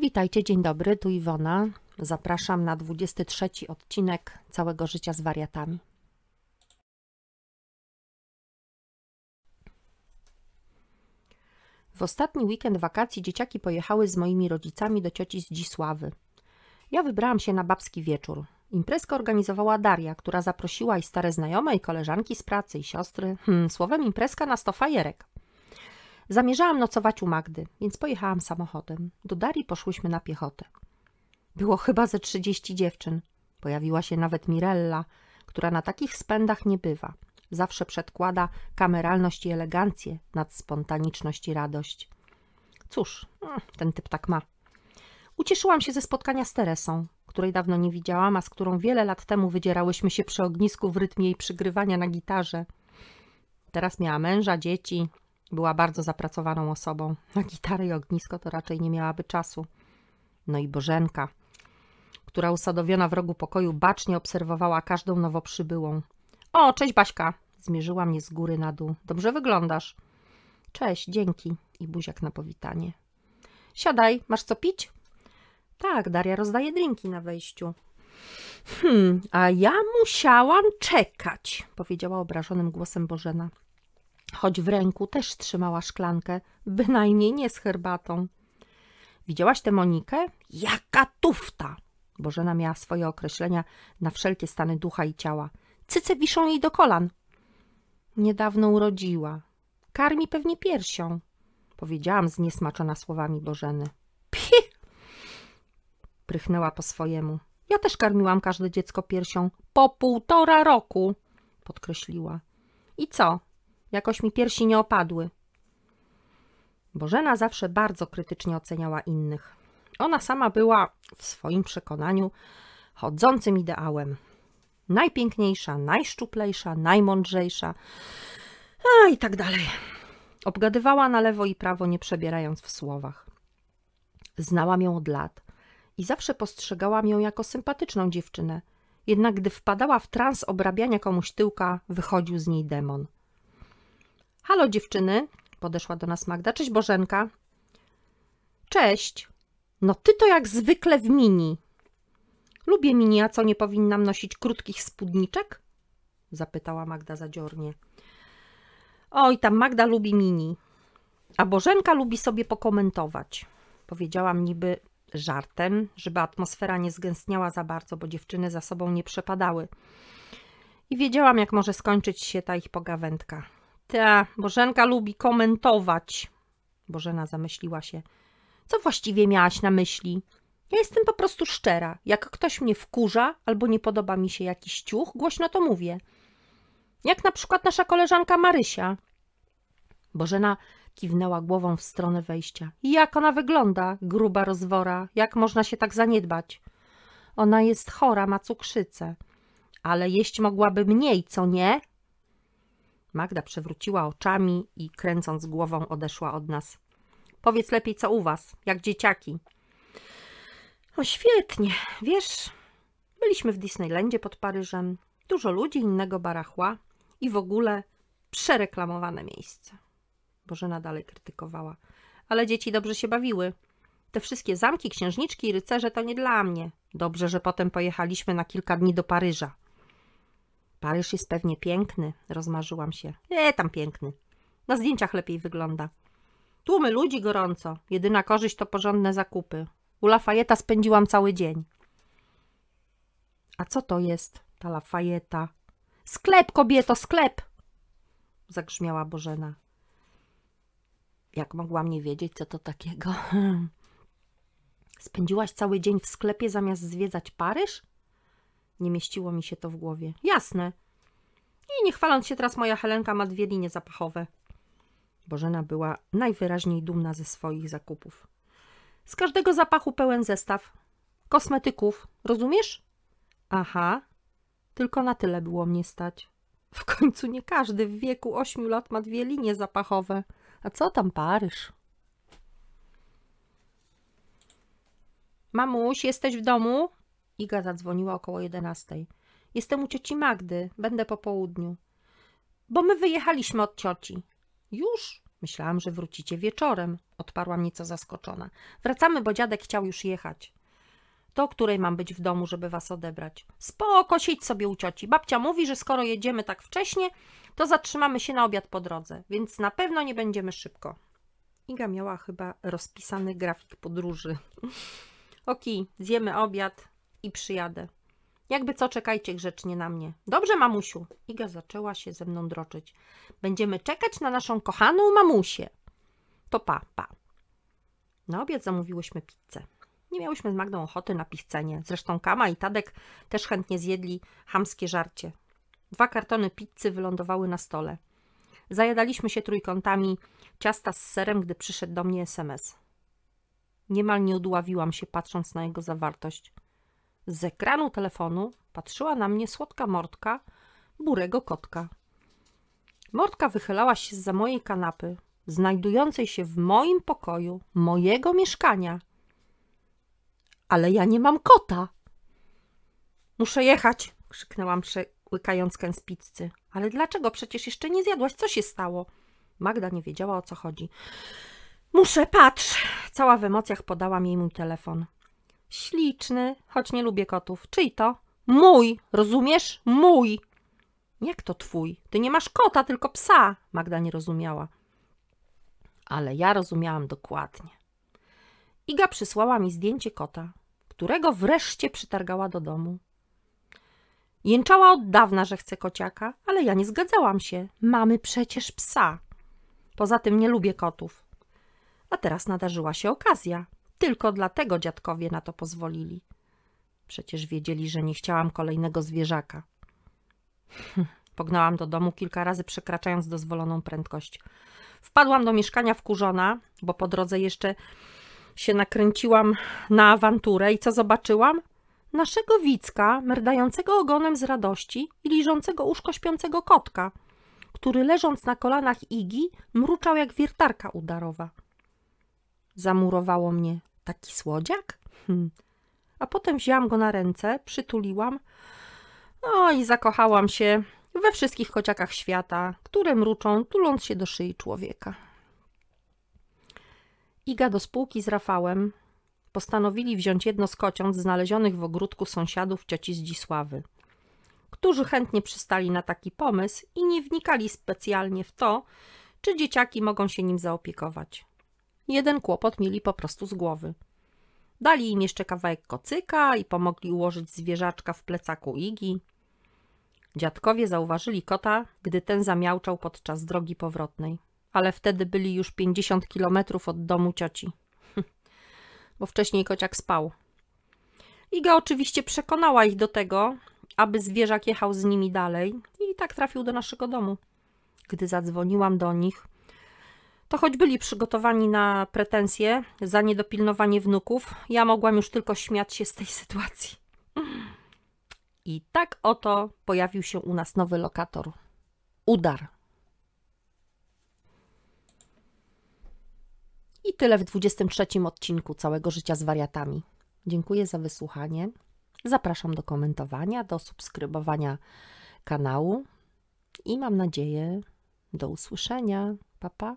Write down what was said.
Witajcie, dzień dobry, tu Iwona. Zapraszam na 23 odcinek całego życia z wariatami. W ostatni weekend wakacji dzieciaki pojechały z moimi rodzicami do cioci Zdzisławy. Ja wybrałam się na babski wieczór. Imprezkę organizowała Daria, która zaprosiła i stare znajome, i koleżanki z pracy, i siostry. Hmm, słowem imprezka na sto fajerek. Zamierzałam nocować u Magdy, więc pojechałam samochodem. Do Darii poszłyśmy na piechotę. Było chyba ze trzydzieści dziewczyn. Pojawiła się nawet Mirella, która na takich spędach nie bywa. Zawsze przedkłada kameralność i elegancję nad spontaniczność i radość. Cóż, mm, ten typ tak ma. Ucieszyłam się ze spotkania z Teresą, której dawno nie widziałam, a z którą wiele lat temu wydzierałyśmy się przy ognisku w rytmie jej przygrywania na gitarze. Teraz miała męża, dzieci, była bardzo zapracowaną osobą. Na gitarę i ognisko to raczej nie miałaby czasu. No i Bożenka, która usadowiona w rogu pokoju bacznie obserwowała każdą nowo przybyłą. O, cześć Baśka! Zmierzyła mnie z góry na dół. Dobrze wyglądasz. Cześć, dzięki. I buziak na powitanie. Siadaj, masz co pić? Tak, Daria rozdaje drinki na wejściu. Hmm, a ja musiałam czekać, powiedziała obrażonym głosem Bożena. Choć w ręku też trzymała szklankę, bynajmniej nie z herbatą. Widziałaś tę Monikę? Jaka tufta! Bożena miała swoje określenia na wszelkie stany ducha i ciała. Cyce wiszą jej do kolan. Niedawno urodziła. Karmi pewnie piersią, powiedziałam zniesmaczona słowami Bożeny. Pi! Prychnęła po swojemu. Ja też karmiłam każde dziecko piersią. Po półtora roku, podkreśliła. I co? Jakoś mi piersi nie opadły. Bożena zawsze bardzo krytycznie oceniała innych. Ona sama była, w swoim przekonaniu, chodzącym ideałem. Najpiękniejsza, najszczuplejsza, najmądrzejsza, a i tak dalej. Obgadywała na lewo i prawo, nie przebierając w słowach. Znałam ją od lat i zawsze postrzegałam ją jako sympatyczną dziewczynę. Jednak gdy wpadała w trans obrabiania komuś tyłka, wychodził z niej demon. Halo dziewczyny, podeszła do nas Magda. Cześć Bożenka. Cześć. No ty to jak zwykle w mini. Lubię mini, a co nie powinnam nosić krótkich spódniczek? Zapytała Magda zadziornie. Oj, tam Magda lubi mini, a Bożenka lubi sobie pokomentować. Powiedziałam niby żartem, żeby atmosfera nie zgęstniała za bardzo, bo dziewczyny za sobą nie przepadały. I wiedziałam, jak może skończyć się ta ich pogawędka. Ta, Bożenka lubi komentować. Bożena zamyśliła się. Co właściwie miałaś na myśli? Ja jestem po prostu szczera. Jak ktoś mnie wkurza albo nie podoba mi się jakiś ciuch, głośno to mówię. Jak na przykład nasza koleżanka Marysia. Bożena kiwnęła głową w stronę wejścia. Jak ona wygląda, gruba rozwora, jak można się tak zaniedbać? Ona jest chora, ma cukrzycę. Ale jeść mogłaby mniej, co nie? Magda przewróciła oczami i kręcąc głową odeszła od nas. Powiedz lepiej, co u was, jak dzieciaki. O świetnie, wiesz, byliśmy w Disneylandzie pod Paryżem, dużo ludzi, innego barachła i w ogóle przereklamowane miejsce. Bożena dalej krytykowała. Ale dzieci dobrze się bawiły. Te wszystkie zamki, księżniczki i rycerze to nie dla mnie. Dobrze, że potem pojechaliśmy na kilka dni do Paryża. Paryż jest pewnie piękny, rozmarzyłam się. E, tam piękny. Na zdjęciach lepiej wygląda. Tłumy ludzi gorąco. Jedyna korzyść to porządne zakupy. U Lafayeta spędziłam cały dzień. A co to jest, ta Lafayeta? Sklep, kobieto, sklep! Zagrzmiała Bożena. Jak mogłam nie wiedzieć, co to takiego? Spędziłaś cały dzień w sklepie zamiast zwiedzać Paryż? Nie mieściło mi się to w głowie. Jasne. I nie chwaląc się teraz, moja Helenka ma dwie linie zapachowe. Bożena była najwyraźniej dumna ze swoich zakupów. Z każdego zapachu pełen zestaw. Kosmetyków, rozumiesz? Aha, tylko na tyle było mnie stać. W końcu nie każdy w wieku ośmiu lat ma dwie linie zapachowe. A co tam Paryż? Mamuś, jesteś w domu? Iga zadzwoniła około jedenastej. Jestem u cioci Magdy, będę po południu. Bo my wyjechaliśmy od cioci. Już? Myślałam, że wrócicie wieczorem, odparłam nieco zaskoczona. Wracamy, bo dziadek chciał już jechać. To o której mam być w domu, żeby was odebrać? Spoko, siedź sobie u cioci. Babcia mówi, że skoro jedziemy tak wcześnie, to zatrzymamy się na obiad po drodze, więc na pewno nie będziemy szybko. Iga miała chyba rozpisany grafik podróży. Oki, zjemy obiad i przyjadę. Jakby co, czekajcie grzecznie na mnie. Dobrze, mamusiu. Iga zaczęła się ze mną droczyć. Będziemy czekać na naszą kochaną mamusię. To pa, pa. Na obiad zamówiłyśmy pizzę. Nie miałyśmy z Magdą ochoty na pizzenie. Zresztą Kama i Tadek też chętnie zjedli hamskie żarcie. Dwa kartony pizzy wylądowały na stole. Zajadaliśmy się trójkątami ciasta z serem, gdy przyszedł do mnie SMS. Niemal nie udławiłam się, patrząc na jego zawartość. Z ekranu telefonu patrzyła na mnie słodka mordka burego kotka. Mordka wychylała się za mojej kanapy, znajdującej się w moim pokoju, mojego mieszkania. Ale ja nie mam kota. Muszę jechać, krzyknęłam, przełykając kęs pizzy. Ale dlaczego? Przecież jeszcze nie zjadłaś. Co się stało? Magda nie wiedziała, o co chodzi. Muszę, patrz! Cała w emocjach podałam jej mój telefon. Śliczny, choć nie lubię kotów. Czyj to? Mój, rozumiesz? Mój. Jak to twój? Ty nie masz kota, tylko psa. Magda nie rozumiała. Ale ja rozumiałam dokładnie. Iga przysłała mi zdjęcie kota, którego wreszcie przytargała do domu. Jęczała od dawna, że chce kociaka, ale ja nie zgadzałam się. Mamy przecież psa. Poza tym nie lubię kotów. A teraz nadarzyła się okazja. Tylko dlatego dziadkowie na to pozwolili. Przecież wiedzieli, że nie chciałam kolejnego zwierzaka. Pognałam do domu kilka razy, przekraczając dozwoloną prędkość. Wpadłam do mieszkania wkurzona, bo po drodze jeszcze się nakręciłam na awanturę i co zobaczyłam? Naszego Wicka, merdającego ogonem z radości i liżącego uszko śpiącego kotka, który leżąc na kolanach Igi mruczał jak wiertarka udarowa. Zamurowało mnie. Taki słodziak? Hm. A potem wzięłam go na ręce, przytuliłam, no i zakochałam się we wszystkich kociakach świata, które mruczą, tuląc się do szyi człowieka. Iga do spółki z Rafałem postanowili wziąć jedno z kociąt znalezionych w ogródku sąsiadów cioci Zdzisławy, którzy chętnie przystali na taki pomysł i nie wnikali specjalnie w to, czy dzieciaki mogą się nim zaopiekować. Jeden kłopot mieli po prostu z głowy. Dali im jeszcze kawałek kocyka i pomogli ułożyć zwierzaczka w plecaku Igi. Dziadkowie zauważyli kota, gdy ten zamiałczał podczas drogi powrotnej, ale wtedy byli już 50 kilometrów od domu cioci, bo wcześniej kociak spał. Iga oczywiście przekonała ich do tego, aby zwierzak jechał z nimi dalej i tak trafił do naszego domu. Gdy zadzwoniłam do nich, to choć byli przygotowani na pretensje za niedopilnowanie wnuków, ja mogłam już tylko śmiać się z tej sytuacji. I tak oto pojawił się u nas nowy lokator. Udar. I tyle w 23 odcinku całego życia z wariatami. Dziękuję za wysłuchanie. Zapraszam do komentowania, do subskrybowania kanału i mam nadzieję do usłyszenia. Pa, pa.